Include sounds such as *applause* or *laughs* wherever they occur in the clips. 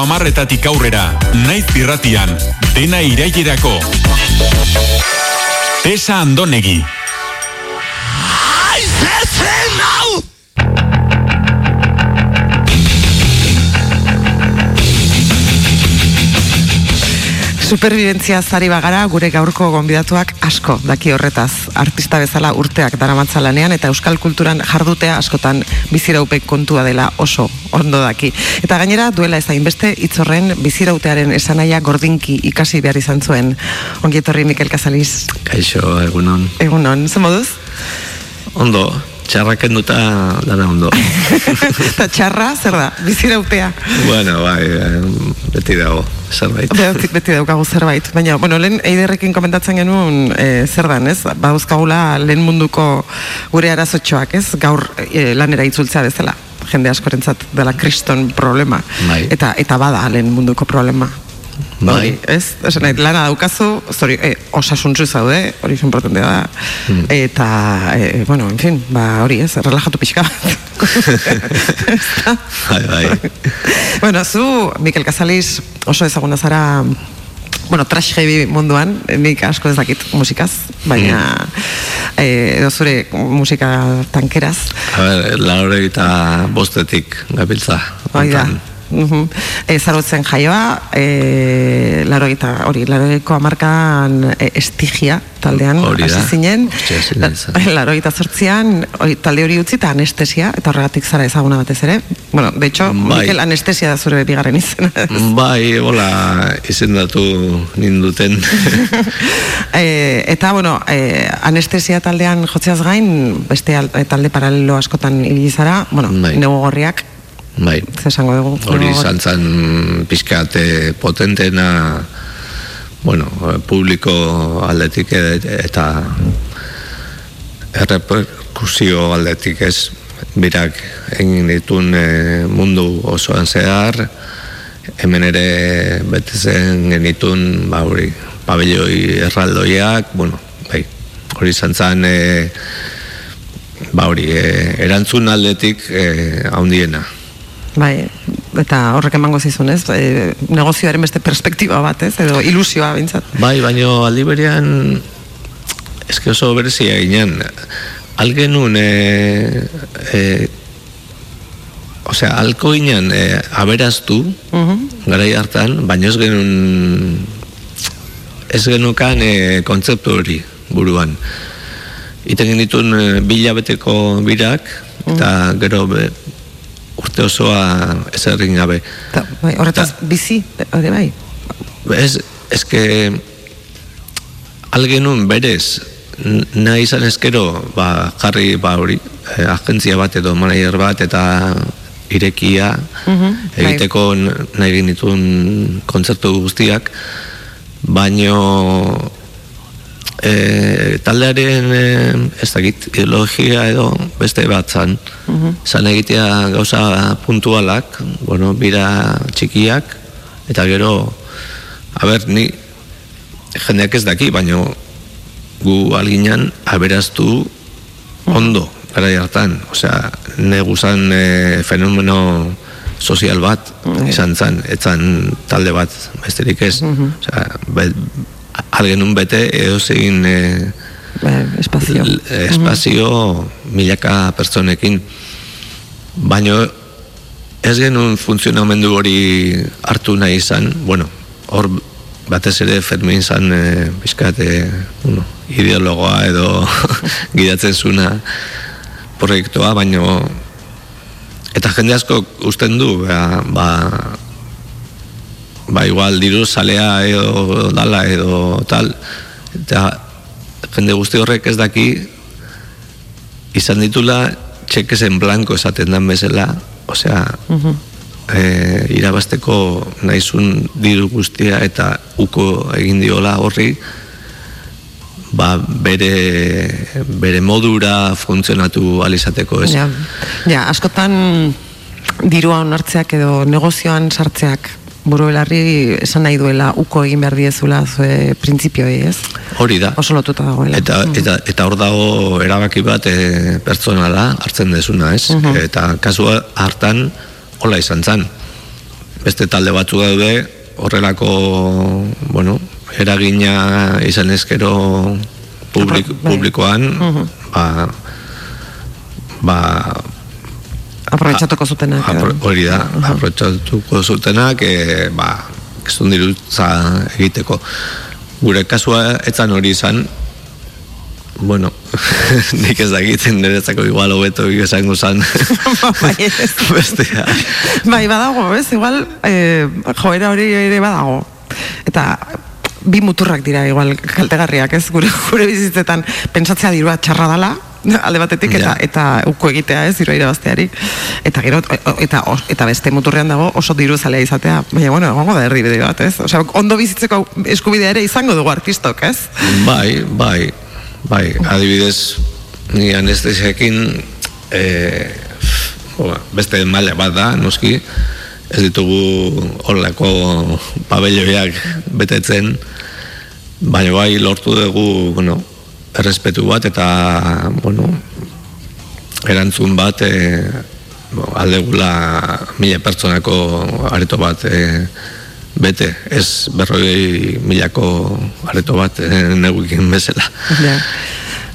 amarretatik aurrera, naiz irratian, dena irailerako. Tesa Andonegi. Superviventzia zari bagara gure gaurko gonbidatuak asko daki horretaz. Artista bezala urteak daramatza lanean eta euskal kulturan jardutea askotan biziraupek kontua dela oso ondo daki. Eta gainera duela ez hainbeste itzorren bizirautearen esanaia gordinki ikasi behar izan zuen. Ongietorri Mikel Casaliz. Kaixo, egunon. Egunon, zen moduz? Ondo, txarraken duta dara ondo. *laughs* Eta txarra, zer da, bizirautea? bueno, bai, eh, beti dago, zerbait. Beti, beti daukagu zerbait. Baina, bueno, lehen eiderrekin komentatzen genuen e, zer dan, ez? Bauzkagula lehen munduko gure arazotxoak, ez? Gaur e, lanera itzultzea bezala jende askorentzat dela kriston problema. Bai. Eta, eta bada lehen munduko problema. Bai. Hori, ez? Esan nahi, lana daukazu, zori, e, osasuntzu zaude, hori importantea da. Hmm. Eta, e, bueno, en fin, ba, hori ez, relajatu pixka bat. *laughs* Bai, bai. *laughs* bueno, zu, Mikel Casaliz, oso ezaguna zara bueno, trash heavy munduan, nik asko ez dakit musikaz, baina eh, edo zure musika tankeraz. A ber, laure eta bostetik gabiltza. Hoi da. Mhm. E, zarotzen jaioa, e, laro eta hori, laroiko amarkan e, estigia taldean hasi zinen. Nintzen. Laro eta zortzian, hori, talde hori utzi eta anestesia, eta horregatik zara ezaguna batez ere. Bueno, de hecho, Bai. Mikel anestesia da zure bigarren izena. *laughs* Bai, hola, izendatu ninduten. *laughs* e, eta, bueno, e, anestesia taldean jotzeaz gain, beste al- talde paralelo askotan ibili zara, bueno, Bai. gorriak, bai, ze esango dugu. hori izan zen pixkate potentena, bueno, publiko aldetik e- eta erreperkusio aldetik ez? Birak egin ditun e, mundu osoan zehar hemen ere bete zen genitun ba hori pabelloi erraldoiak bueno bai hori izan zen e, ba hori e, erantzun aldetik e, haundiena Bai, eta horrek emango zizun, ez? E, negozioaren beste perspektiba bat, ez? Edo ilusioa bintzat. Bai, baino aldi berean eske oso berezia ginen. Algenun e, e, osea, alko ginen e, aberaztu garai hartan, baino ez genuen ez genukan e, kontzeptu hori buruan. Iten genitun e, bilabeteko birak, eta gero be, urte osoa ez errin gabe. Ta, bai, horretaz bizi, hori bai. Ez, eske algenun berez nahi izan ezkero ba, jarri ba hori eh, agentzia bat edo manager bat eta irekia Mhm, bai. egiteko n- nahi genituen kontzertu guztiak baino e, taldearen e, ez dakit ideologia edo beste bat zan. Zan egitea gauza puntualak bueno, bira txikiak eta gero a ber, ni jendeak ez daki, baino gu alginan aberaztu ondo garai hartan, osea, neguzan e, fenomeno sozial bat izan zan, etzan talde bat besterik ez, osea, be, algenun bete edo zein e, Ba, espazio. l- espazio milaka pertsonekin baino ez genuen funtzionamendu hori hartu nahi izan bueno, hor batez ere Fermin zan e, bizkate bueno, ideologoa edo *laughs* gidatzen zuna proiektua, baino eta jende asko usten du ba, ba, ba igual diru salea edo dala edo tal eta jende guzti horrek ez daki izan ditula txekes en blanco esaten dan bezala osea e, irabasteko naizun diru guztia eta uko egin diola horri ba bere bere modura funtzionatu alizateko ez? Ja, ja, askotan dirua onartzeak edo negozioan sartzeak buru belarri esan nahi duela uko egin behar diezula zue printzipioei, ez? hori da Oso lotuta dagoela. Eta, eta, eta hor dago erabaki bat e, pertsonala hartzen dezuna, ez? Eta kasua hartan hola izan zan. beste talde batzu daude, horrelako, bueno, eragina izan ezkero publik, Bai. publikoan, ba, ba, Aprobetxatuko zutenak. apro- hori da, aprobetxatuko zutenak, e, ba, keston dirutza egiteko. Gure kasua etzan hori izan, bueno, *laughs* nik ez dakiten niretzako igual hobeto esango zan *laughs* Bai, ez. *laughs* bestea. bai, badago, ez? Igual, eh, joera hori ere badago. Eta bi muturrak dira igual kaltegarriak, ez? Gure, gure bizitzetan pentsatzea dirua txarra dala, *laughs* alde batetik eta Ja. eta uko egitea, ez? Dirua irabazteari. Eta gero eta eta beste muturrean dago oso diru zalea izatea. Baina bueno, egongo da erdibide bat, ez? Osea, ondo bizitzeko eskubidea ere izango dugu artistok, ez? Bai, bai, bai, adibidez, ni anestesiakin e, beste maila bat da, noski, ez ditugu horrelako pabelloiak betetzen, baina bai lortu dugu, bueno, errespetu bat eta, bueno, erantzun bat e, bo, aldegula mila pertsonako areto bat e, bete, ez berroi milako areto bat e, neguikin bezala. Ja.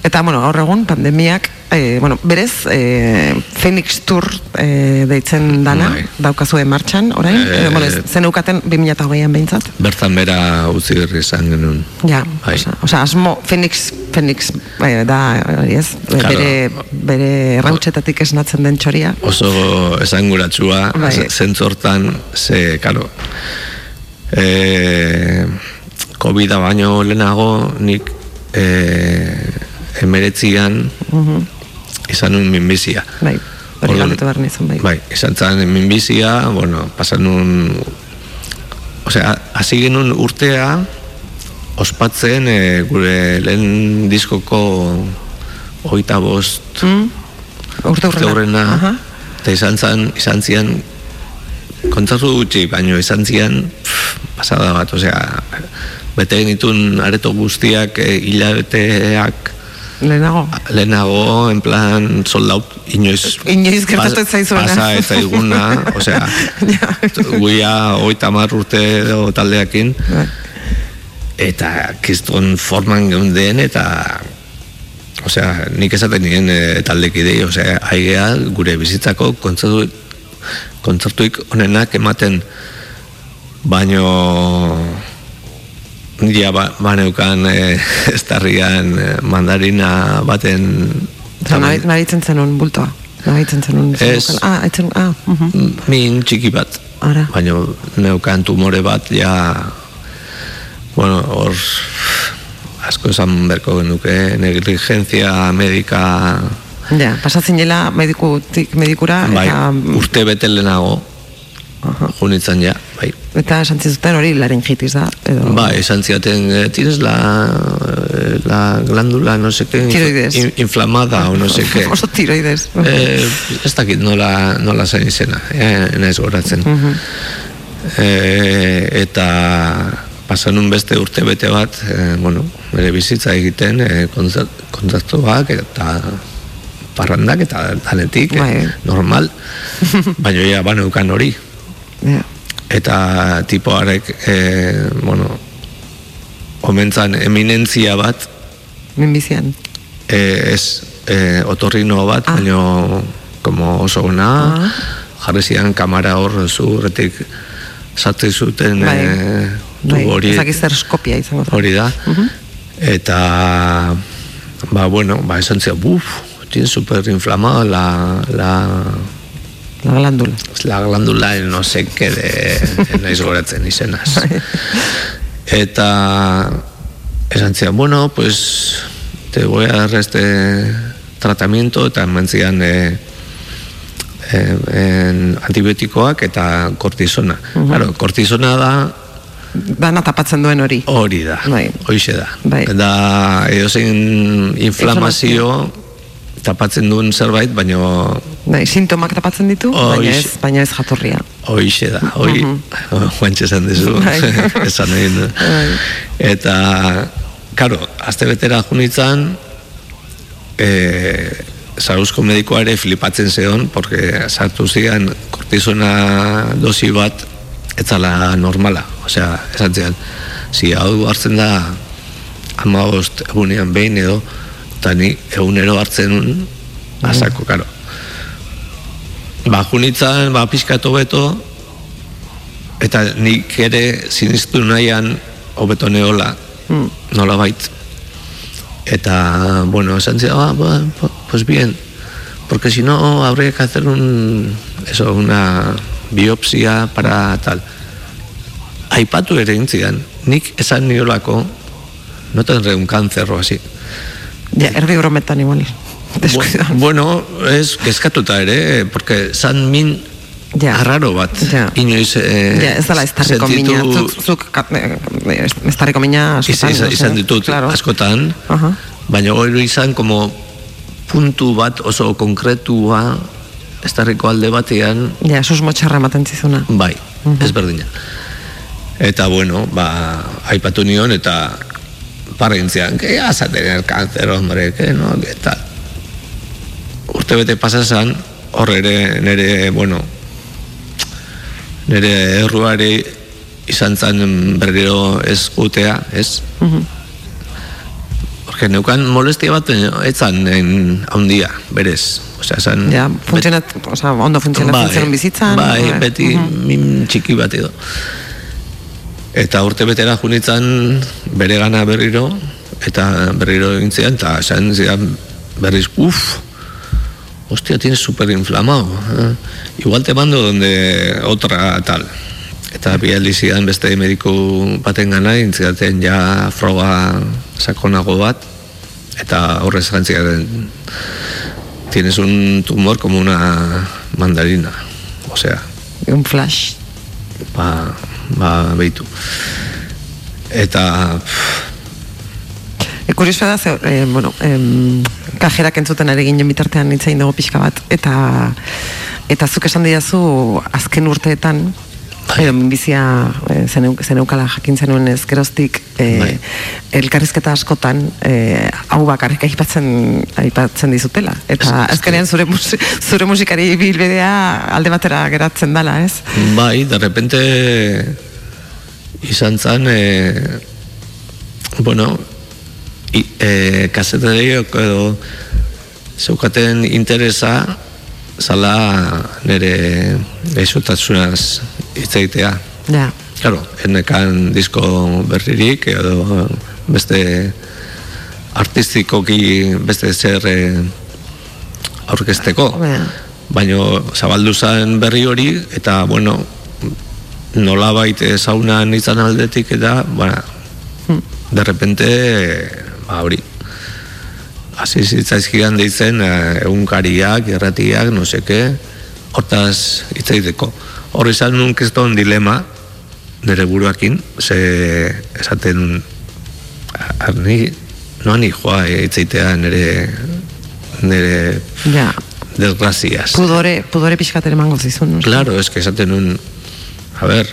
Eta, bueno, gaur egun, pandemiak, e, bueno, berez, e, Phoenix Tour e, deitzen dana, Bai. daukazue martxan, orain? E, bueno, ez- zen eukaten 2008an behintzat? Bertan bera utzi berri izan genuen. Ja, Bai. osea, asmo, Phoenix, Phoenix e, da, hori ez, Claro. bere, bere errautxetatik esnatzen den txoria. Oso esanguratsua, Bai. ze- zentzortan, ze, karo, e, COVID-a baino lehenago nik e, emeretzian izan nun minbizia. Bai, hori galdetu behar nizun, bai. Bai, izan zen minbizia, bueno, pasan nun, osea, hasi genuen urtea, ospatzen e, gure lehen diskoko oita bost Mm? Urte hurrena. hurrena, Aha. eta izan zen, izan zian, kontzatu gutxi, baino izan zian, pff, pasada bat, osea, bete genitun areto guztiak, e, hilabeteak, Lehenago. lehenago, en plan, sold out, inoiz... Inoiz gertatu ez zaizuena. Pasa ez zaiguna, osea, *laughs* guia oita mar urte edo taldeakin, eta kiston forman geunden, eta osea, nik esaten nien e, taldekidei, osea, aigea gure bizitzako kontzertu kontzertuik onenak ematen baino ja ba, baneukan *laughs* e, estarrian e, mandarina baten Osa, nahi, nahitzen zenun bultoa. Nahitzen zenun. Ez. Ah, aitzen, ah, mhm. min txiki bat Ara. baino neukan tumore bat ja bueno, hor asko esan berko genuke negligencia medika Ja, pasatzen jela medikutik medikura bai, eta, urte bete lehenago junitzen ja, bai eta esan zizuten hori laringitis da. Edo, Ba, esan ziaten, eh, tienes la, eh, la glándula, no sé qué, Tiroides. in- inflamada o no sé qué. *laughs* Oso tiroides. Eh, ez dakit nola, nola zen izena, eh, naiz goratzen. eh, eta pasanun beste urte bete bat, eh, bueno, bere bizitza egiten, eh, kontzertuak eta parrandak eta danetik, eh, Bai. normal, *laughs* baina ja baneukan hori. Ja. Eta tipoarek, eh, bueno, omentzan eminentzia bat, Minbizian. eh, ez eh, otorrino bat, Ah. baino como oso ona, Ah. jarri zian kamara hor zurretik sartzen zuten Bai. eh, Bai, tubo hori, ez dakit zer skopia izango zen. hori da. Eta, ba, bueno, ba, esan buf, tiene super inflamada la, la, La glándula. la glándula no sé qué de naiz goratzen izenaz. *laughs* Eta esan zian, bueno, pues te voy a dar este tratamiento eta eman zian eh, eh, en antibiotikoak eta kortisona. Claro, kortisona da Dana tapatzen duen hori. hori da, Bai. hoixe da. Bai. Da edozein inflamazio tapatzen duen zerbait, baino Bai, sintomak tapatzen ditu, baina ez, baina ez jatorria. Hoixe da, hoi, *laughs* guantxe esan dizu, Bai. *laughs* esan egin du. Bai. Eta, karo, azte betera junitzan, e, Zarauzko medikoa ere flipatzen zeon, porque sartu zian kortizona dosi bat etzala normala, osea, esan zian, zi hau hartzen da ama bost egunean behin edo, eta ni egunero hartzen un, azako, karo. Ba, junitzen, ba, pixkatu beto, eta nik ere sinistu nahian hobeto neola, mm. nola bait. Eta, bueno, esan zian, ah, ba, pues bien, porque si no habría que hacer un, eso, una biopsia para tal. Aipatu ere intzidan, nik esan niolako, no tendré un cáncer o así. Ja, erdi brometan igual. Bueno, es kezkatuta ere, porque san min ja. arraro bat. Ja. Inoiz, eh, ja, ez dela estarriko mina. Zuk, zuk eh, estarriko mina askotan. Izan, izan ditut claro. askotan, uh -huh. baina hori izan como puntu bat oso konkretua estarriko alde batean ja, sus motxarra ematen zizuna bai, uh -huh. ez berdina eta bueno, ba aipatu nion eta parrintzian que ya sa tener cáncer, hombre que no, que tal urte bete pasasan hor ere nere, bueno nere erruari izan zan berriro ez gutea, ez? Uh Porque neukan molestia bat etzan en handia, berez. O sea, san Ja, funtzionat, o sea, ondo funtzionatzen bai, bizitzan. Bai, bai, beti uh -huh. min txiki bat edo. Eta urte betera junitzan bere gana berriro, eta berriro egintzean, eta esan zidan berriz, uff, hostia, tienes super inflamado. Eh? Igual te mando donde otra tal. Eta bi zidan beste mediku baten gana, intzidaten ja froga sakonago bat, eta horrez gantziaren tienes un tumor como una mandarina. O sea... Un flash. Ba, ba, behitu. Eta... E, Kurioso da, ze, eh, bueno, em, kajerak entzuten ere ginen bitartean nintzain dugu pixka bat, eta eta zuk esan diazu azken urteetan, Edo, minbizia e, zeneukala jakin zenuen ezkeroztik e, bai. elkarrizketa askotan e, hau bakarrik aipatzen, aipatzen dizutela. Eta azkenean zure, zure musikari bilbidea alde batera geratzen dala, ez? Bai, de repente izan zan e, bueno i, e, edo zeukaten interesa zala nire gaixotasunaz itzaitea. Ja. Claro, enekan disko berririk edo beste artistikoki beste zer aurkesteko. Ja. Baina zabaldu zen berri hori eta bueno, nola baite izan aldetik eta ba, hmm. de repente ba hori hasi zitzaizkian deitzen eh, egunkariak, erratiak, no seke, hortaz hitzaiteko. Hor izan nun keston dilema nire buruakin, ze esaten arni, no ani joa eh, hitzaitea nire nire ja. desgraziaz. Pudore, pudore pixkater emango zizun. Claro, es que esaten un a ver,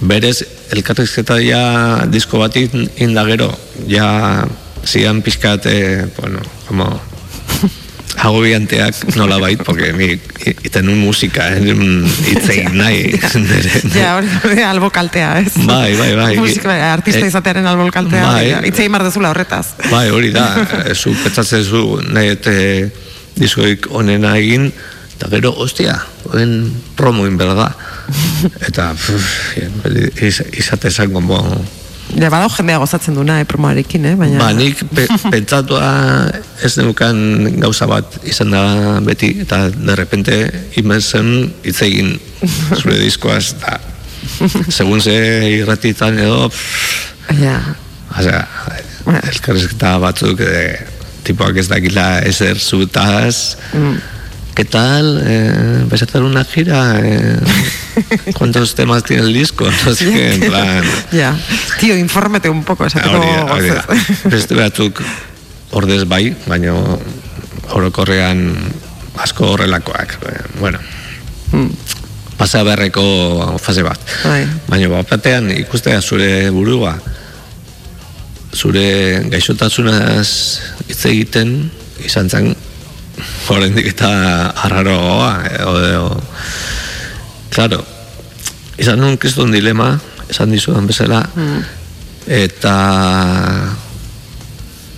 berez elkarrizketa ja disko bat indagero, ja zian pizkat, eh, bueno, como *laughs* agobianteak nola bait, porque mi iten un musika, eh, itzein *laughs* nahi. Ja, hori albokaltea, ez? Bai, bai, bai. Musika, bai, artista eh, izatearen albokaltea, bai, itzein mardezula horretaz. Bai, hori da, *laughs* zu petzatzen zu nahi ete diskoik onena egin, eta gero, ostia, oen promoin, berda. *laughs* Eta, izate zango, Ja, badau jendea gozatzen duna, eh, promoarekin, eh, baina... Ba, nik pe, *laughs* pentsatua ez neukan gauza bat izan da beti, eta derrepente imensen hitz egin zure *laughs* diskoaz, eta segun ze irratitan edo... Ja. Osea, elkarrezketa batzuk, eh, tipoak ez dakila ezer zutaz, mm. ¿Qué tal? Eh, ¿Vais a hacer una gira? Eh, *laughs* ¿Cuántos temas tiene el disco? No sé qué, en plan... Ya, tío, infórmate un poco. Beste batzuk ordez bai, baina orokorrean asko horrelakoak. Bueno, hmm. pasa berreko fase bat. Bai. Baina batean ikustea zure burua, zure gaixotasunaz hitz egiten, izan zen Horendik eta arraroa edo, edo, claro izan nun kriston dilema, esan dizudan bezala, eta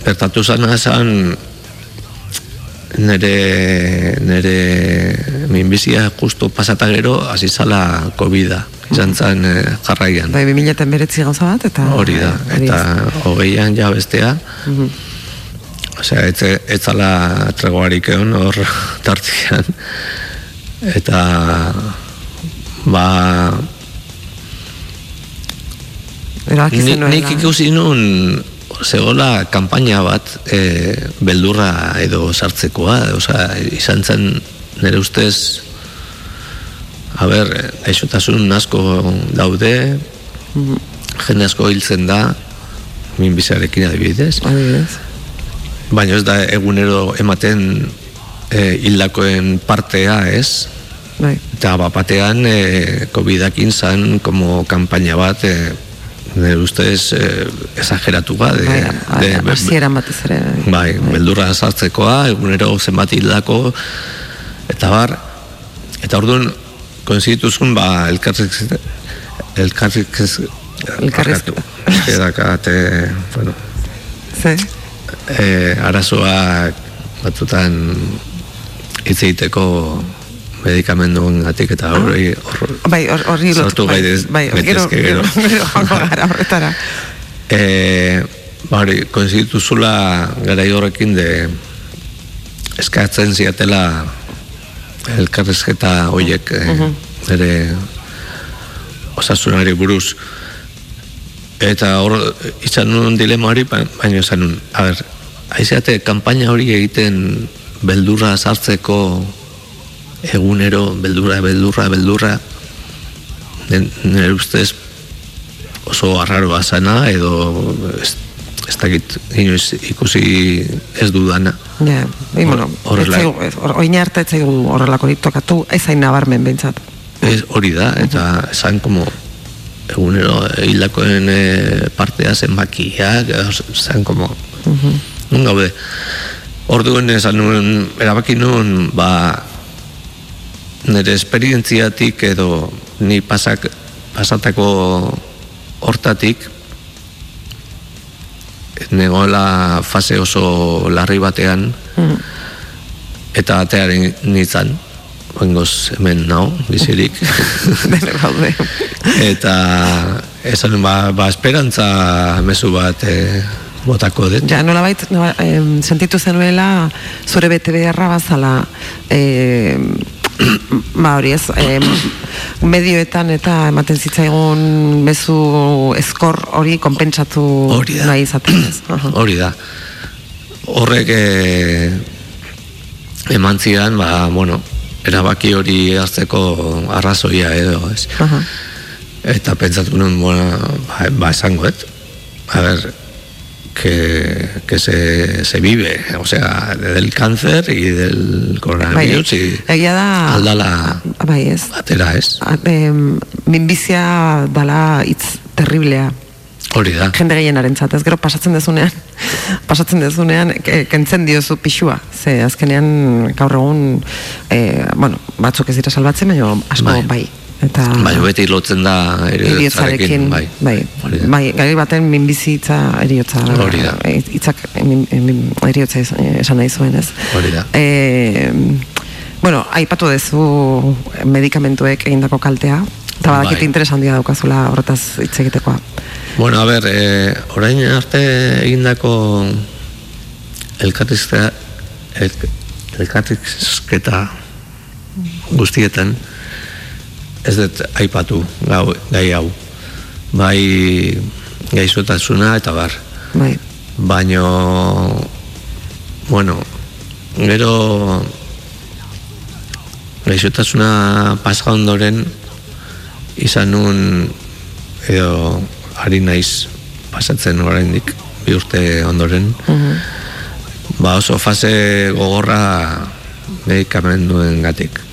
bertatu zana esan nere, nere minbizia justu pasata gero hasi zala COVID-a izan zen eh, jarraian. Bai, 2000 gauza bat, eta... Hori da, eta hogeian ja bestea. Osea, ez, ez zala tregoarik egon hor tartian. Eta ba Ni, nik ikusi nun zegoela kanpaina bat e, beldurra edo sartzekoa, osea, izan zen nire ustez a ber, gaixotasun asko daude jende asko hiltzen da minbizarekin adibidez Adibidez. Baina ez da egunero ematen e, hildakoen partea ez Bai. eta bat batean e, COVID-akin zan como kanpaina bat e, nire ustez e, exageratu bat de, Bai, de- bai, batez ere. bai, beldurra sartzekoa, egunero zenbat hildako, eta bar, eta orduan, konzituzun, ba, elkarrik, elkarrik, Elkarrizketa. Edakat, e, bueno, Ze? E, arazoak batzutan hitz egiteko medikamenduen gatik eta hori hor, Bai, hor- horri Sartu bai, gaitez- bai, gero, gaitezke gero, gero. gero, gara *laughs* horretara. e, ba hori, konstituzula garai horrekin de eskatzen ziatela elkarrezketa hoiek e, ere osasunari buruz eta hor izan nuen dilema hori ba- baina esan nuen a ber, aizeate kanpaina hori egiten beldurra sartzeko egunero beldurra, beldurra, beldurra nire ustez oso arraroa zana edo ez, ez dakit inoiz ikusi ez dudana Ja, bai, bueno, horrela- oin arte ez zaigu horrelako tokatu, ez zain nabarmen behintzat. Ez, hori da, eta esan como egunero hildakoen e, partea zenbakiak, esan como nun gaude. Orduan esan nuen, erabaki nuen, ba, nire esperientziatik edo ni pasak, pasatako hortatik negoela fase oso larri batean eta atearen nintzen Oingoz hemen nau, bizirik. *laughs* Eta esan ba, ba esperantza mezu bat e, botako dut. Ja, nola bait, nola, em, sentitu zenuela zure bete beharra bazala em, *clears throat* ba hori ez em, medioetan eta ematen zitzaigun mezu eskor hori konpentsatu Hori nahi izaten ez. *clears throat* Hori da. Horrek e, eman zidan, ba, bueno, erabaki hori hartzeko arrazoia edo, ez. Aha. Eta pentsatu nuen, bueno, ba, ba esangoet. A ver, que, que se, se vive, o sea, del cáncer y del coronavirus y egia da aldala bai ez atera, ez? A- em, minbizia dala hitz terriblea Hori da. jende gehienarentzat, ez gero pasatzen dezunean, pasatzen dezunean, ke- kentzen diozu pixua, ze azkenean gaur egun, e, bueno, batzuk ez dira salbatzen, baina asko bai, Bai. Eta Bai, beti lotzen da eriotzarekin, bai. bai, bai, gai baten minbizitza eriotza, Hori da. e, hitzak min, min, eriotza esan nahi zuen, ez? Hori da. E, bueno, aipatu dezu medikamentuek egindako kaltea, eta badakit Bai. interes handia daukazula horretaz hitz egitekoa. Bueno, a ver, eh, orain arte egindako elkarrizketa el, elkarrizketa guztietan ez dut aipatu gau, gai hau. Bai gaizotasuna eta bar. Bai, baino bueno gero gaixotasuna pasa ondoren izan nun edo ari naiz pasatzen oraindik bi urte ondoren. Ba oso fase gogorra medikamenduen gatik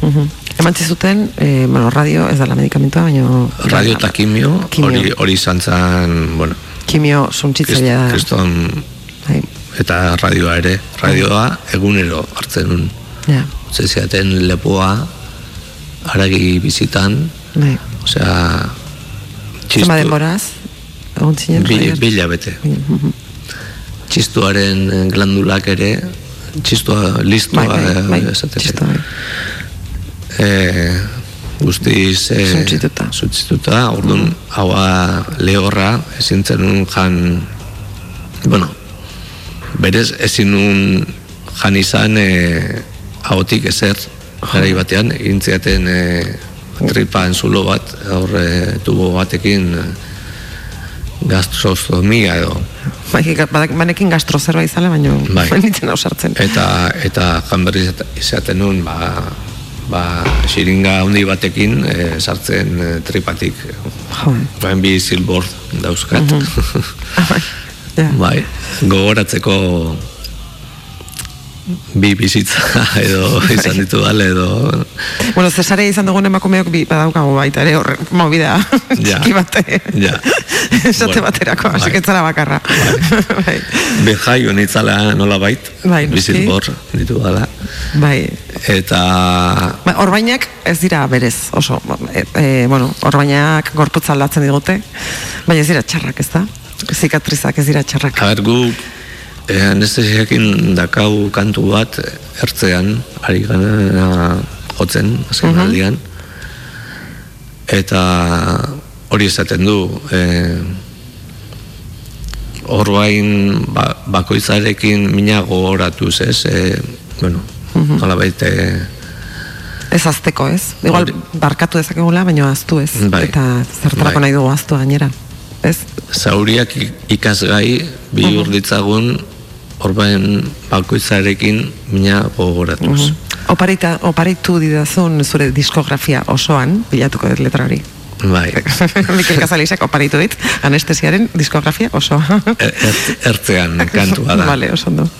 Mhm. Eman zuten, eh, bueno, radio ez dela medikamentua, baina... radio eta kimio hori hori izan zen bueno Kimio suntzitzailea da. kriston Bai, eta radioa ere radioa egunero hartzen nun ja, Utze ziaten lepoa haragi bizitan bai. Osea, Zema denboraz? Egon zinen? bi, Javier? bila bete. Txistuaren glandulak ere, txistua, listua, Bai, bai, bai, eh, esaten txisto, zen. bai. E, guztiz e, Suntsituta. suntsituta, orduan haua lehorra ezin zenun jan bueno berez ezin nun jan izan e, ahotik ezer garai batean egin ziaten e, tripan zulo bat hor e, tubo batekin gastrostomia edo Bai, banekin gastro zerbait izala, baina Bai. *laughs* nintzen ausartzen. eta eta jan berri izaten nun ba, ba xiringa handi batekin e, sartzen e, tripatik Jo, Bain bi zilbor dauzkat. *laughs* ja. bai, gogoratzeko bi bizitza *laughs* edo izan ditu dale edo Bueno, Cesare izan dugun emakumeok bi badaukagu baita ere horre, movida *laughs* Ja. txiki bate. Ja. Esate Bueno, baterako, bai. bakarra. Bai. behai honitzala nola bait, Bai, bi noski. zilbor ditu dala. Bai. Eta Ba, orbainak ez dira berez, oso, e, e, bueno, orbainak gorputza aldatzen digute, baina ez dira txarrak, ez da? Zikatrizak ez dira txarrak. A ber, gu eh, anestesiakin dakau kantu bat ertzean, ari gana jotzen, azken aldian. Eta hori esaten du, eh, orbain ba, bakoitzarekin mina gogoratuz, ez? Eh, bueno, nola baite, Ez azteko, ez? Igual Hori. barkatu dezakegula, baina aztu ez. Bai. Eta zertarako Bai. nahi dugu aztu gainera. Ez? zauriak ikasgai bihur ditzagun orbain bakoitzarekin mina gogoratuz. Oparita, oparitu didazun zure diskografia osoan, bilatuko dut letra hori. Bai. *laughs* Mikel Casalisek oparitu dit, anestesiaren diskografia osoa. Er- ert- ertzean *laughs* kantua da. Vale, oso ondo. *laughs*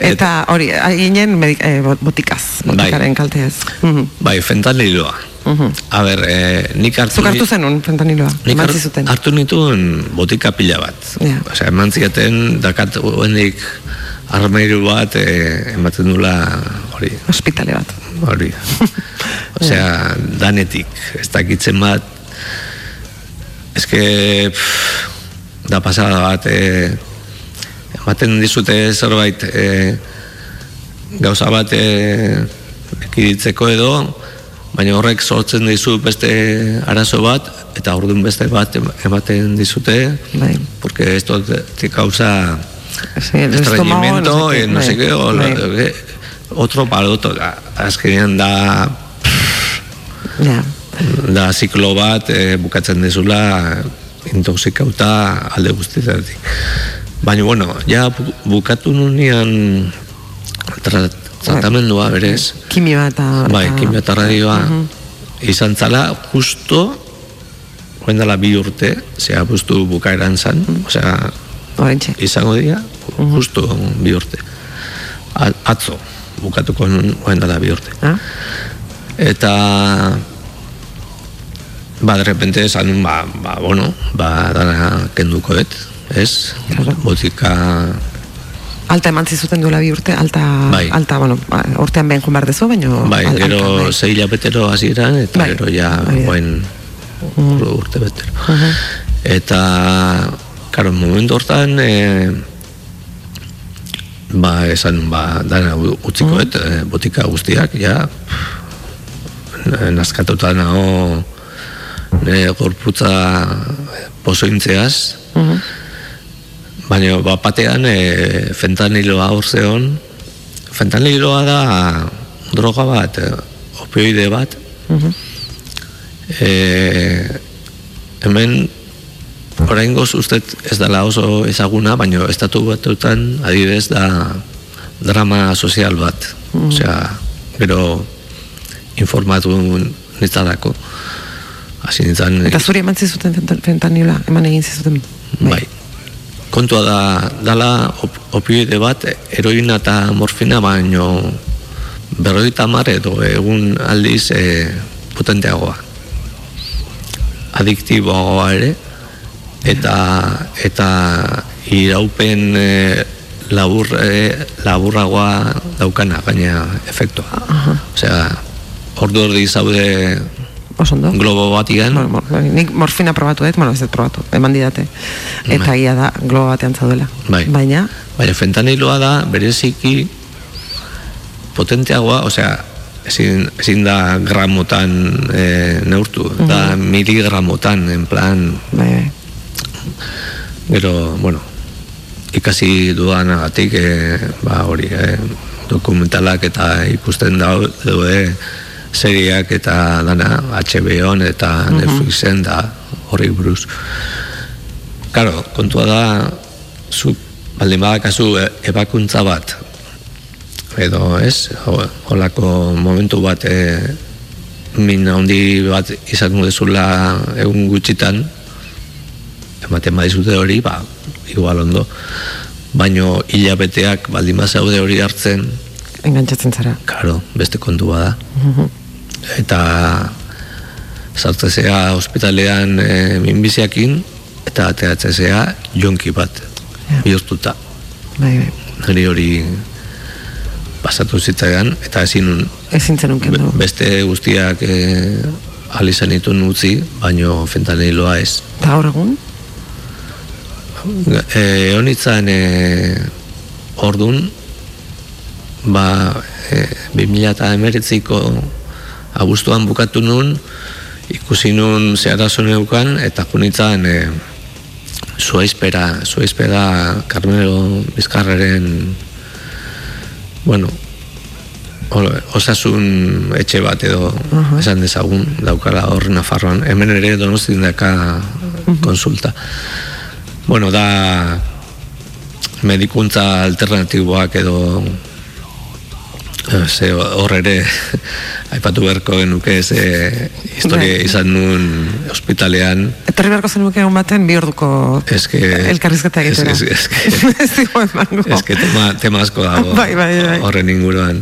Eta hori, ginen medik, eh, bot- botikaz, Bai. botikaren kalteaz. Mhm. Bai, fentaniloa. A ber, eh, nik hartu Zuk hartu zenun, fentaniloa, nik eman zizuten. hartu nituen botika pila bat. Ja. Osea, eman ziaten dakat hoendik armairu bat eh, ematen dula hori, Hospitale bat. hori. *laughs* Osea, danetik, ez dakitzen bat, eske, pff, da pasada bat, eh, ematen dizute zerbait eh, gauza bat eh, ekiditzeko edo, baina horrek sortzen dizu beste arazo bat, eta orduan beste bat em- ematen dizute, Bai. porque esto te, causa Sí, estreñimiento, estómago, no sé qué, y no sé qué, o bai. otro da, azkenean da Ja. da ziklo bat e, bukatzen dezula intoxikauta alde guztietatik. Baina, bueno, ja bu- bukatu nunean tra, tratamendua berez, Kimioa eta... bai, eta- kimio eta radioa. Izan zala justo joan dela bi urte, zea bustu bukaeran zan, osea, izango dira, justo bi urte. Atzo, bukatuko joan dela bi urte. Ah? Eta ba, de repente esan, ba, ba, bueno, ba, dana kenduko dut, ez? Claro. Botika, Alta eman zizuten duela bi urte, alta, Bai. alta bueno, ba, urtean behin joan behar dezu, baina... bai, al- gero alta, bai. zei hilabetero hasieran eta Bai, gero ja, hori da. guen urte betero. Eta, karo, momentu hortan, e, ba, esan, ba, dana utziko dut, e, botika guztiak, ja, nazkatuta nago, nire gorputza pozointzeaz, baina bapatean e, fentaniloa hor zeon, fentaniloa da droga bat, e, opioide bat, e, hemen oraingoz ustet ez dela oso ezaguna, baina estatu batutan adibidez da drama sozial bat. Osea, gero informatu nintzalako. Hasi nintzen... Eta zuri eman zizuten fenta- fentanila, eman egin zizuten. Bai. Kontua da, dala op, opioide bat, heroina eta morfina baino berroita mar edo egun aldiz e, potenteagoa. Adiktiboagoa ere, eta, eta iraupen e, labur, e, laburragoa daukana, baina efektua. Osea, ordu ordi zaude Oso ondo. globo batian, Bueno, mor, bai, nik morfina probatu dut, bueno, ez dut probatu, eman didate. Eta Bai. ia da, globo batean zaudela. Bai. Baina, baina fentaniloa da bereziki potenteagoa, osea, ezin, ezin da gramotan e, neurtu, da miligramotan, en plan, bai, bai. gero, bueno, ikasi dudanagatik, e, ba, hori, e, dokumentalak eta ikusten daude seriak eta dana HBO-n eta Netflixen da horri buruz. Claro, kontua da zu baldin badakazu e- ebakuntza bat edo ez, ho- holako momentu bat e, min handi bat izango dezula egun gutxitan ematen badizute hori, ba, igual ondo baino hilabeteak baldin bazaude hori hartzen Engantzatzen zara. Karo, beste kontua da. Eta sartzezea ospitalean e, minbiziakin eta ateratzezea jonki bat Ja. bihurtuta. Bai, bai. Niri hori pasatu zitzaidan eta ezin Ezin zenun kendu. beste guztiak e, alizan itun utzi, baino fentaniloa ez. Eta gaur egun? E, honitzan e, ordun ba e, 2019ko abuztuan bukatu nun ikusi nun zeharazo neukan eta junitzan e, zuaizpera zuaizpera Carmelo Bizkarraren bueno o- osasun etxe bat edo esan dezagun daukala hor Nafarroan. Hemen ere donostin daka konsulta. Bueno da medikuntza alternatiboak edo eh, ze hor ere aipatu beharko genuke ze historia Bai. izan nun ospitalean Etorri beharko zenuke egun baten bi orduko eske elkarrizketa egitera. Ez. *laughs* Ez que tema, tema asko dago *laughs* Bai, bai, bai. horren inguruan.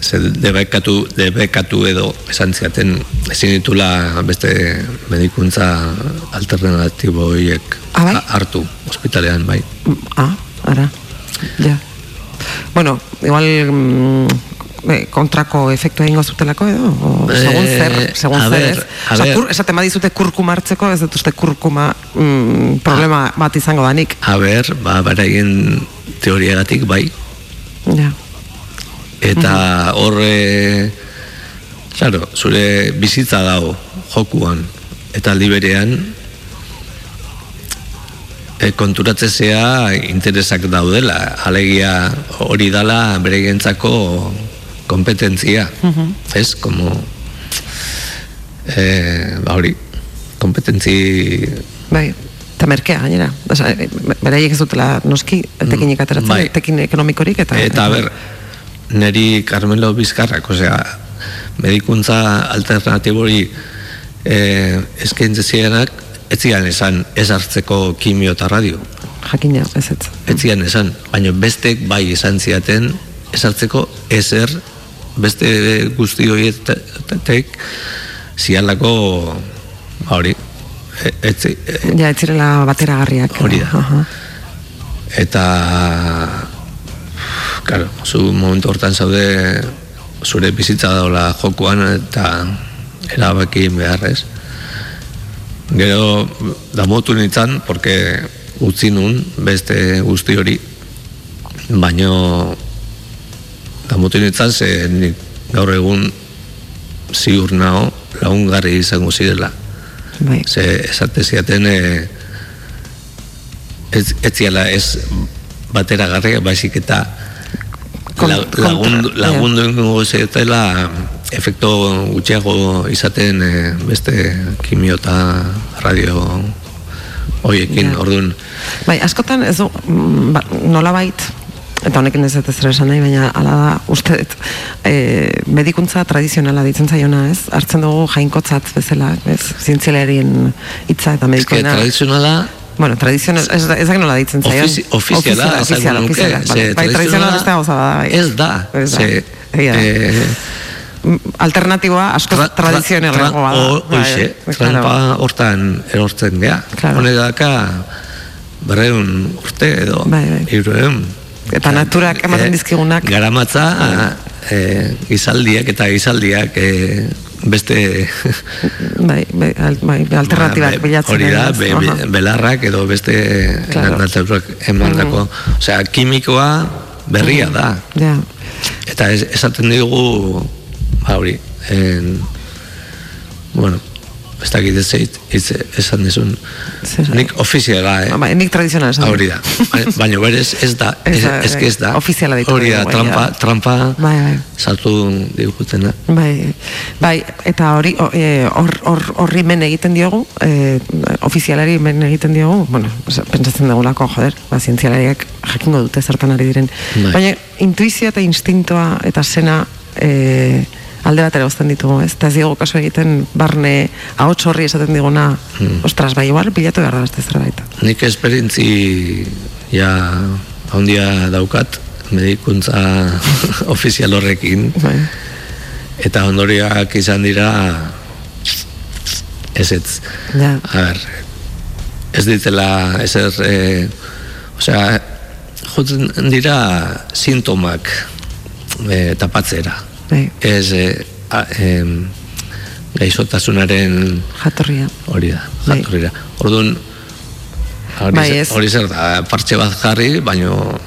Ze debekatu, debekatu edo esan ziaten ezin ditula beste medikuntza alternatibo horiek Ah, bai? ha- hartu ospitalean, bai. Ah, ara. Ja. Bueno, igual mm, eh, kontrako efektu egingo zutelako edo o, Eh, segun zer, segun a zer, ber, ez? a ber. kur, esaten badizute kurkuma hartzeko, ez dut uste kurkuma mm, problema bat izango danik. A ber, ba, beraien teoriagatik bai, Ja. eta horre, claro, zure bizitza dago jokuan, eta aldi berean, e, konturatzezea interesak daudela, alegia hori dala bereientzako kompetentzia, ez, como, e, ba hori, kompetentzi Bai. Eta merkea gainera. Osa, eh, beraiek ez dutela noski tekinik ateratzen, bai. tekin ekonomikorik eta Eta, ber, neri Carmelo Bizkarrak, osea, medikuntza alternatibori eh, eskaintze zirenak, ez zian esan ez hartzeko kimio eta radio. jakina, ez ez. Ez zian esan, baina bestek bai esan ziaten ez hartzeko ezer beste guzti horietek zialako ba hori, e- ez, zi- e- Ja, ez zirela bateragarriak. Hori da. Aha. eta claro, zu momentu hortan zaude zure bizitza daula jokuan eta erabaki beharrez gero damotu nintzen porque utzi nun beste guzti hori baino damotu nintzen ze nik gaur egun ziur nao lagungarri izango zirela Bai. Ze esate ziaten e, ez, ez ziala ez batera garria, baizik eta la, lagundu, lagundu ingo zetela efekto gutxiago izaten e, beste kimio eta radio hoiekin, Ja. orduan Bai, askotan ez du, mm, ba, nolabait, eta honekin ez dut ezer esan nahi, baina ala da, uste dut, e, medikuntza tradizionala ditzen zaiona, ez? Hartzen dugu jainkotzat bezala, ez? Zientzialarien hitza eta medikoena. tradizionala Bueno, tradizional, ez, da- ez dakit nola ditzen zaion. Ofizi, ofiziala, ofiziala, ofiziala. Bai, tradizionala beste gauza da, bai. ez da, Ez da. da. eh, Alternatiboa asko Tra- tra- tradizionalagoa da. Bai, Hoxe, bai, trampa hortan erortzen gea. Claro. Honek daka berreun urte edo Bai, bai. Eta naturak ematen Eh, dizkigunak. Garamatza e, gizaldiak eta gizaldiak e, beste *laughs* bai, bai, bai, alternatibak Ba, be- bilatzen. Hori da, be, be- belarrak edo beste Claro. emandako. Osea, kimikoa berria da. Ja, Eta esaten digu, ba hori, en, bueno, ez dakit ez hitz esan dizun, nik ofiziala, eh? Ba, nik tradizionala esan. Hori da. Ba- Baina berez ez da, Ez ez, ez, da. ofiziala ditu Hori da, trampa, trampa Bai, bai. sartu digutena. Bai, bai, eta hori o- e, hor hor- horri men egiten diogu, e, ofizialari men egiten diogu, bueno, pentsatzen dugulako, joder, ba, zientzialariak jakingo dute zertan ari diren. Bai. Baina intuizioa eta instintoa eta sena e, alde batera uzten ditugu, ez? Eta ez diogu kasu egiten barne ahots horri esaten diguna, Hmm. ostras, bai, igual, bilatu behar da beste zerbait. Nik esperintzi ja handia daukat medikuntza *laughs* ofizial horrekin Bai. eta ondorioak izan dira ez ez Ja. a ber ez ditela ezer e, osea jotzen dira sintomak e, tapatzera Bai, ez e, a, em, gaixotasunaren jatorria. hori da, Bai. jatorrira. Orduan, hori, Bai, ez. hori zer da, partxe bat jarri, baino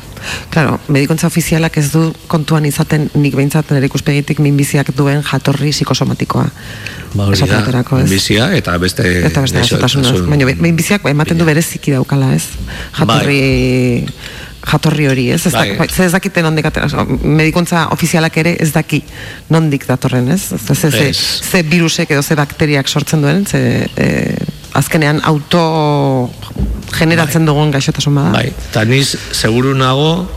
Claro, medikuntza ofizialak ez du kontuan izaten nik behintzat nire ikuspegitik minbiziak duen jatorri psikosomatikoa. ba hori da, baterako, ez? bizia eta beste Eta beste gaixotasun-. Baina minbiziak ematen du bereziki daukala, ez? Jatorri jatorri hori, ez? Ez, Bai. bai. ez dakite nondik atera, medikuntza ofizialak ere ez daki nondik datorren, ez? Ez, ez, Ez. ze virusek edo ze bakteriak sortzen duen, ze e, azkenean auto generatzen dugun gaixotasun bada. Bai, eta niz seguru nago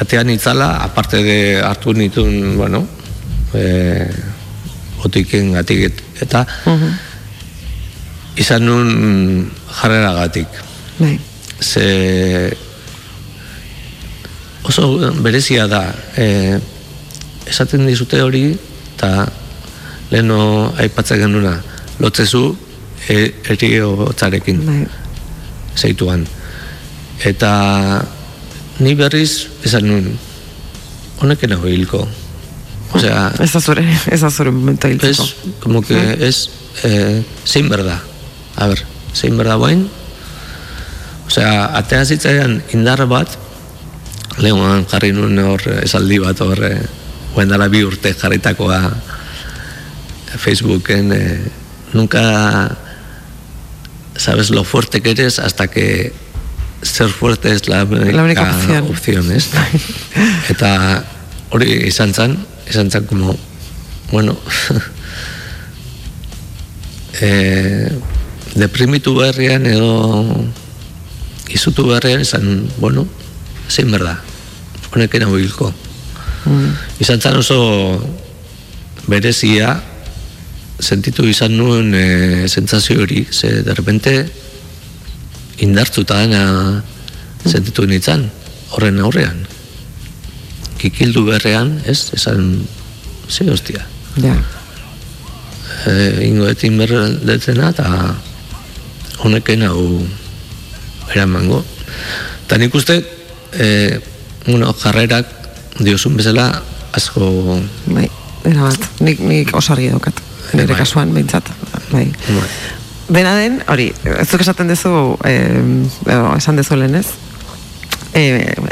atean itzala, aparte de hartu nituen, bueno, e, botiken gatik et- eta Mhm. izan nun jarrera gatik. Bai. ze oso berezia da. E, esaten dizute hori eta leno aipatzen genuna lotzezu e, eriotzarekin Bai. zeituan. Eta ni berriz esan nun honekin hau hilko. Osea *laughs* Ez da zure, ez da zure momentu hiltzeko. es como que es eh, zein berda a ber, zein berda bain osea, atea zitzaidan indar bat lehuan jarri nuen hor esaldi bat hor eh, guen dara bi urte jarritakoa Facebooken eh, nunca sabes lo fuerte que eres hasta que ser fuerte es la única, La única opción. ez? eta hori izan zen izan zen como bueno *laughs* eh, deprimitu berrian edo izutu berrian izan bueno zein berda honekin hau hilko Mm. izan zen oso berezia sentitu izan nuen e, sentsazio hori ze de repente indartzuta dena sentitu nintzen horren aurrean. Kikildu berrean ez? Esan ze hostia. Ja. e, ingo etin berdetzena eta honekin hau eramango. Eta nik uste e, bueno, jarrerak diozun bezala asko Bai, era bat, nik, nik oso argi daukat. Nire Bai. kasuan, behintzat. Bai. bai, Dena den, hori, ez duk esaten dezu, eh, esan dezu lehen ez? E,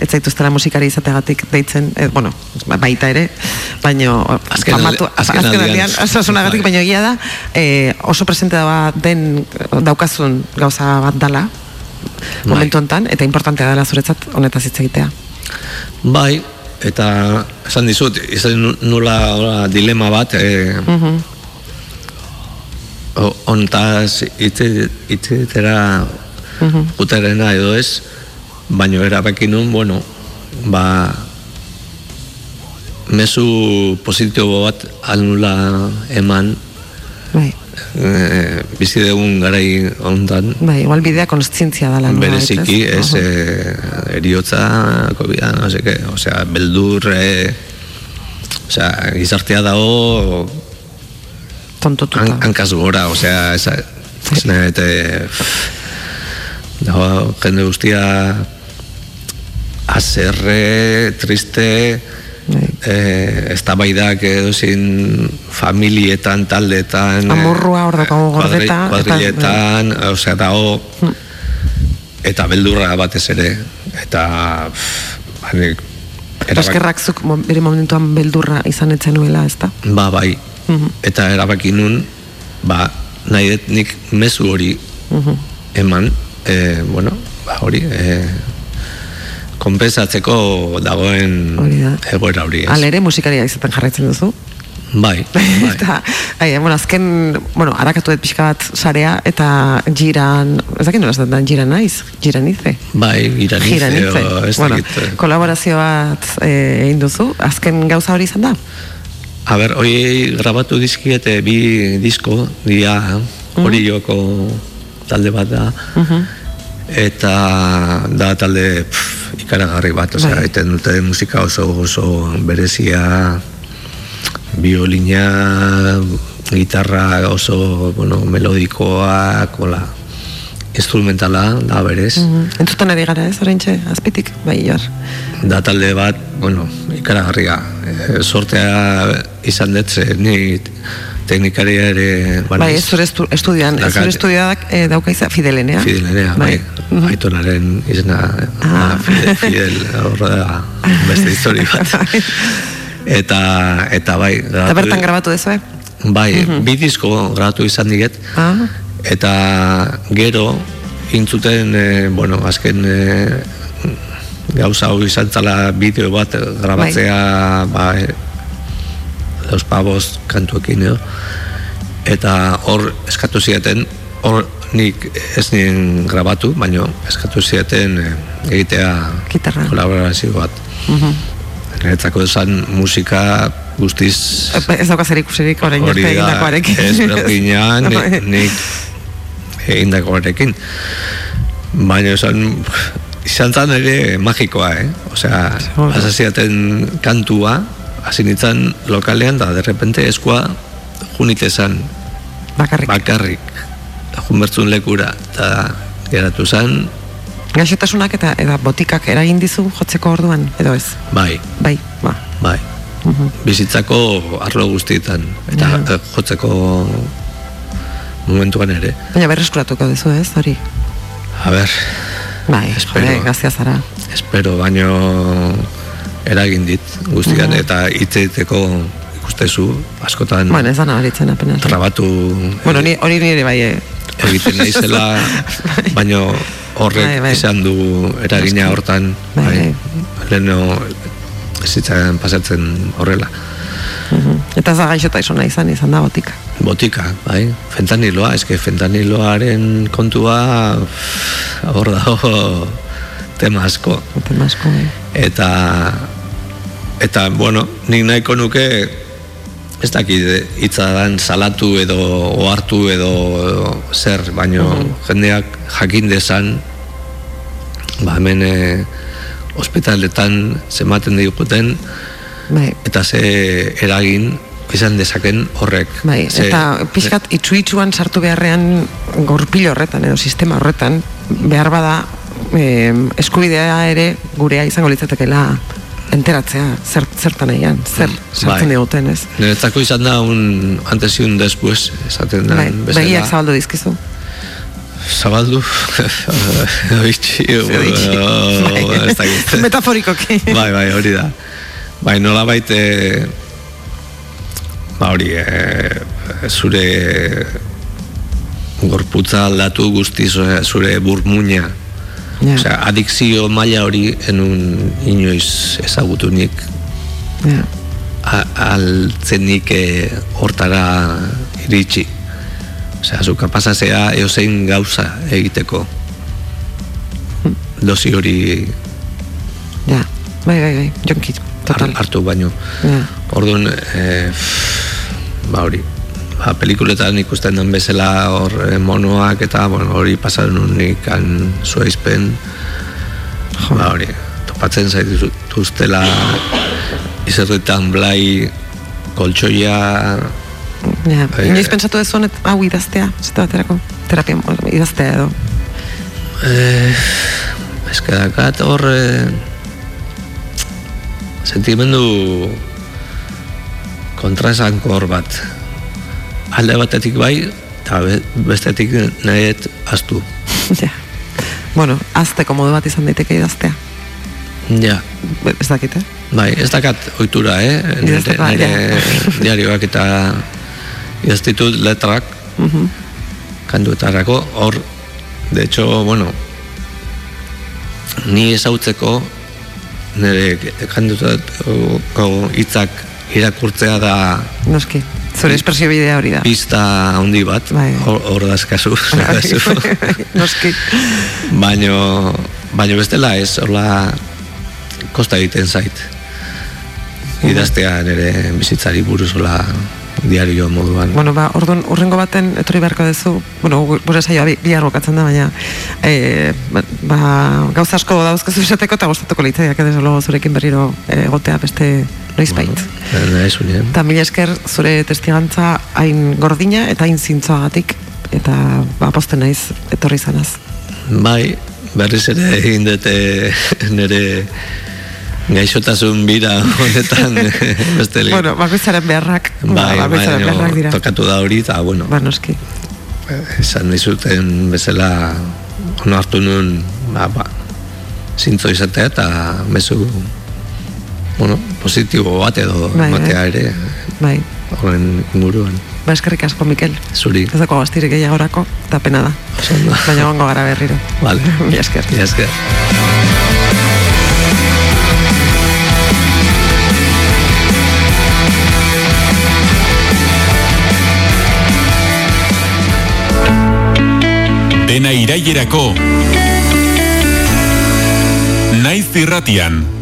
ez zaituztela musikari izategatik deitzen, eh, bueno, baita ere, baino Azken famatu- azken azken osasunagatik, Bai. baino egia da, eh, oso presente da den daukazun gauza bat dala. Momentu hontan, eta importantea dela zuretzat honetaz hitz egitea. bai eta esan dizut izan nu- nula hola, dilema bat e, Mhm. o- hontaz hitz- hitzitera Mhm. uterena edo ez baino erabaki nun bueno ba mezu positibo bat alnula eman Bai, e, bizi dugun garai hontan bai, igual bidea konstzientzia dela. nolabait, bereziki ez Aha. e, eriotza covid no sé qué, o sea, beldur e, o sea, gizartea dago Tontotuta. han, hankaz gora, o sea, esa, esa, eta, dago jende guztia azerre, triste, Bai. eh, ez da baidak edo familietan, taldetan Amorrua hor daukagu gordeta, eta- bai. Kuadriletan, osea, dago eta beldurra batez ere eta pff, Eskerrak zuk bere momentuan beldurra izan etzen nuela, ez da? ba bai Mhm. eta erabaki nun ba nahi dut nik mezu hori Mhm. eman e, bueno ba hori e, konpensatzeko dagoen Hori da. egoera hori? Alere musikaria izaten jarraitzen duzu. bai, *laughs* bai. eta, ai, bueno, azken, bueno, harakatu dut pixka bat sarea, eta jiran, ez dakit nola esaten da, jiran naiz, jiran ize. bai iranize, Jiranize. o, ez Bueno, dakit, eh. kolaborazio bat eh, egin duzu, azken gauza hori izan da? A ber, hori grabatu dizkiete bi disko, dia hori joko talde bat da, eta da talde pff, ikaragarri bat, osea, Bai. egiten dute musika oso oso berezia, biolina, gitarra oso, bueno, melodikoa, kola, instrumentala da berez. Mm. Entzuten ari gara ez, oraintxe, azpitik, bai, jar. da talde bat, bueno, ikaragarria. E, sortea izan dut, ze ni teknikaria ere Bai, banaiz. ez zure estu, estudioan, ez zure estudioak eh, dauka izan fidelenea. Fidelenea, bai. Aitonaren izena, Ah. Fidel, Fidel, horra da, beste histori *laughs* bat. eta, eta bai, Eta bertan grabatu dezu, eh? Bai, bi disko grabatu izan diget, Ah, eta gero intzuten, e, bueno, azken e, gauza hau izan zala bideo bat grabatzea ba, e, los pavos kantuekin edo. Eta hor eskatu zieten hor nik ez nien grabatu baino eskatu zieten e, egitea Gitarra. kolaborazio bat Niretzako esan musika guztiz ez dauka zer ikusirik orain hori arte da egindakoarekin. ez berdina *laughs* nik, nik egindakoarekin baina esan izan zan ere magikoa, eh? Osea, Seguro. asaziaten kantua, hasi nintzen lokalean, da derrepente eskua junite zan Bakarrik. bakarrik junbertzun lekura, eta geratu zan, Gaixotasunak eta eta botikak eragin dizu jotzeko orduan, edo ez? bai, Bai, ba. bai. Bizitzako arlo guztietan, eta Ja. eh, jotzeko momentuan ere. Baina berreskuratuko duzu ez, hori? A ber, Bai, Espero. gazia zara. espero baino eragin dit guztian eta hitz egiteko ikustezu askotan Bueno, ez da nabaritzen apenas. trabatu Bueno, ni, hori nire bai, eh. Egiten *laughs* naizela baino horrek Bai, bai. izan du eragina hortan Bai, bai, leheno zitzaidan pasatzen horrela Mhm. Eta ez da gaixotasuna izan, izan da botika. botika, bai, fentaniloa, eske fentaniloaren kontua hor dago tema asko Tema asko, bai. eta eta bueno, nik nahiko nuke ez dakit hitza dan salatu edo ohartu edo zer, baino jendeak jakin desan ba hemen e, ospitaletan zematen diguten Bai, eta ze eragin izan dezaken horrek. bai. Ze- eta pixkat itxu-itxuan sartu beharrean gorpil horretan edo sistema horretan behar bada eh, eskubidea ere gurea izango litzatekeela enteratzea zer, zertan nahian, zer sartzen bai. diguten, ez? Niretzako izan da un antes y un después, esaten da Bai, begiak zabaldu dizkizu. Zabaldu *laughs* Oitxi *laughs* ez dakit. *laughs* Metaforikoki. Bai, bai, hori da Bai, nola baite Ba hori e, Zure Gorputza aldatu guztiz Zure burmuina Ja, Osea, adikzio maila hori Enun inoiz ezagutunik ja. a- altzenik e, hortara iritsi. Osea, zu kapazazea eozein gauza egiteko. Dosi hori Ja, bai, bai, bai, jonki, total. har- hartu baino. Ja. Orduan, e, ba hori, ba, pelikuletan ikusten den bezala hor e, monoak eta bueno, hori pasaren unik han zuaizpen, ba hori, topatzen zaituztela izerretan blai koltsoia Ja, inoiz eh. pentsatu ez honet, hau idaztea, zeta baterako, terapia, idaztea edo. Eh, eske dakat hor eh, sentimendu kontraesankor bat. Alde batetik bai, eta be- bestetik nahiet astu. *laughs* Ja. Bueno, azteko modu bat izan daiteke idaztea. Ja, Ez dakit, eh? bai, ez dakat ohitura, eh? Nire, ja. nire *laughs* diarioak eta idaztitut letrak Mhm. kantuetarako, hor, de hecho, bueno, ni ezautzeko nire kantuetako hitzak irakurtzea da Noski. Zure espresio bidea hori da. pista handi bat, Bai. hor, hor dazkazu. *laughs* Noski. baino, baino bestela ez, hola kosta egiten zait. Idaztea nire bizitzari buruz hola diario moduan. Bueno, ba, orduan, urrengo baten etorri beharko duzu, bueno, gu- gure saioa bi, bihar bukatzen da, baina e, ba, gauza asko dauzkezu esateko eta gustatuko litzaiak desde luego zurekin berriro eh, egotea beste noizbait. Bueno, ez unien. Mila esker zure testigantza hain gordina eta hain zintzoagatik eta ba, posten naiz etorri zanaz. Bai, berriz ere egin dute nire gaixotasun bira honetan *laughs* beste li- Bueno, bakoitzaren beharrak, bai, ba, bakoitzaren baino beharrak dira. tokatu da hori, eta bueno, Ba, noski. esan dizuten bezala onartu nuen ba, ba, zintzo izatea eta mezu bueno, positibo bat edo Bai, ematea ere Bai. horren inguruan Ba, eskerrik asko, Mikel. zuri Ez dago gaztirik gehiagorako, eta pena da. Baina gongo gara berriro. vale. *laughs* Mila esker. Mila esker. Dena irailerako. Naiz irratian.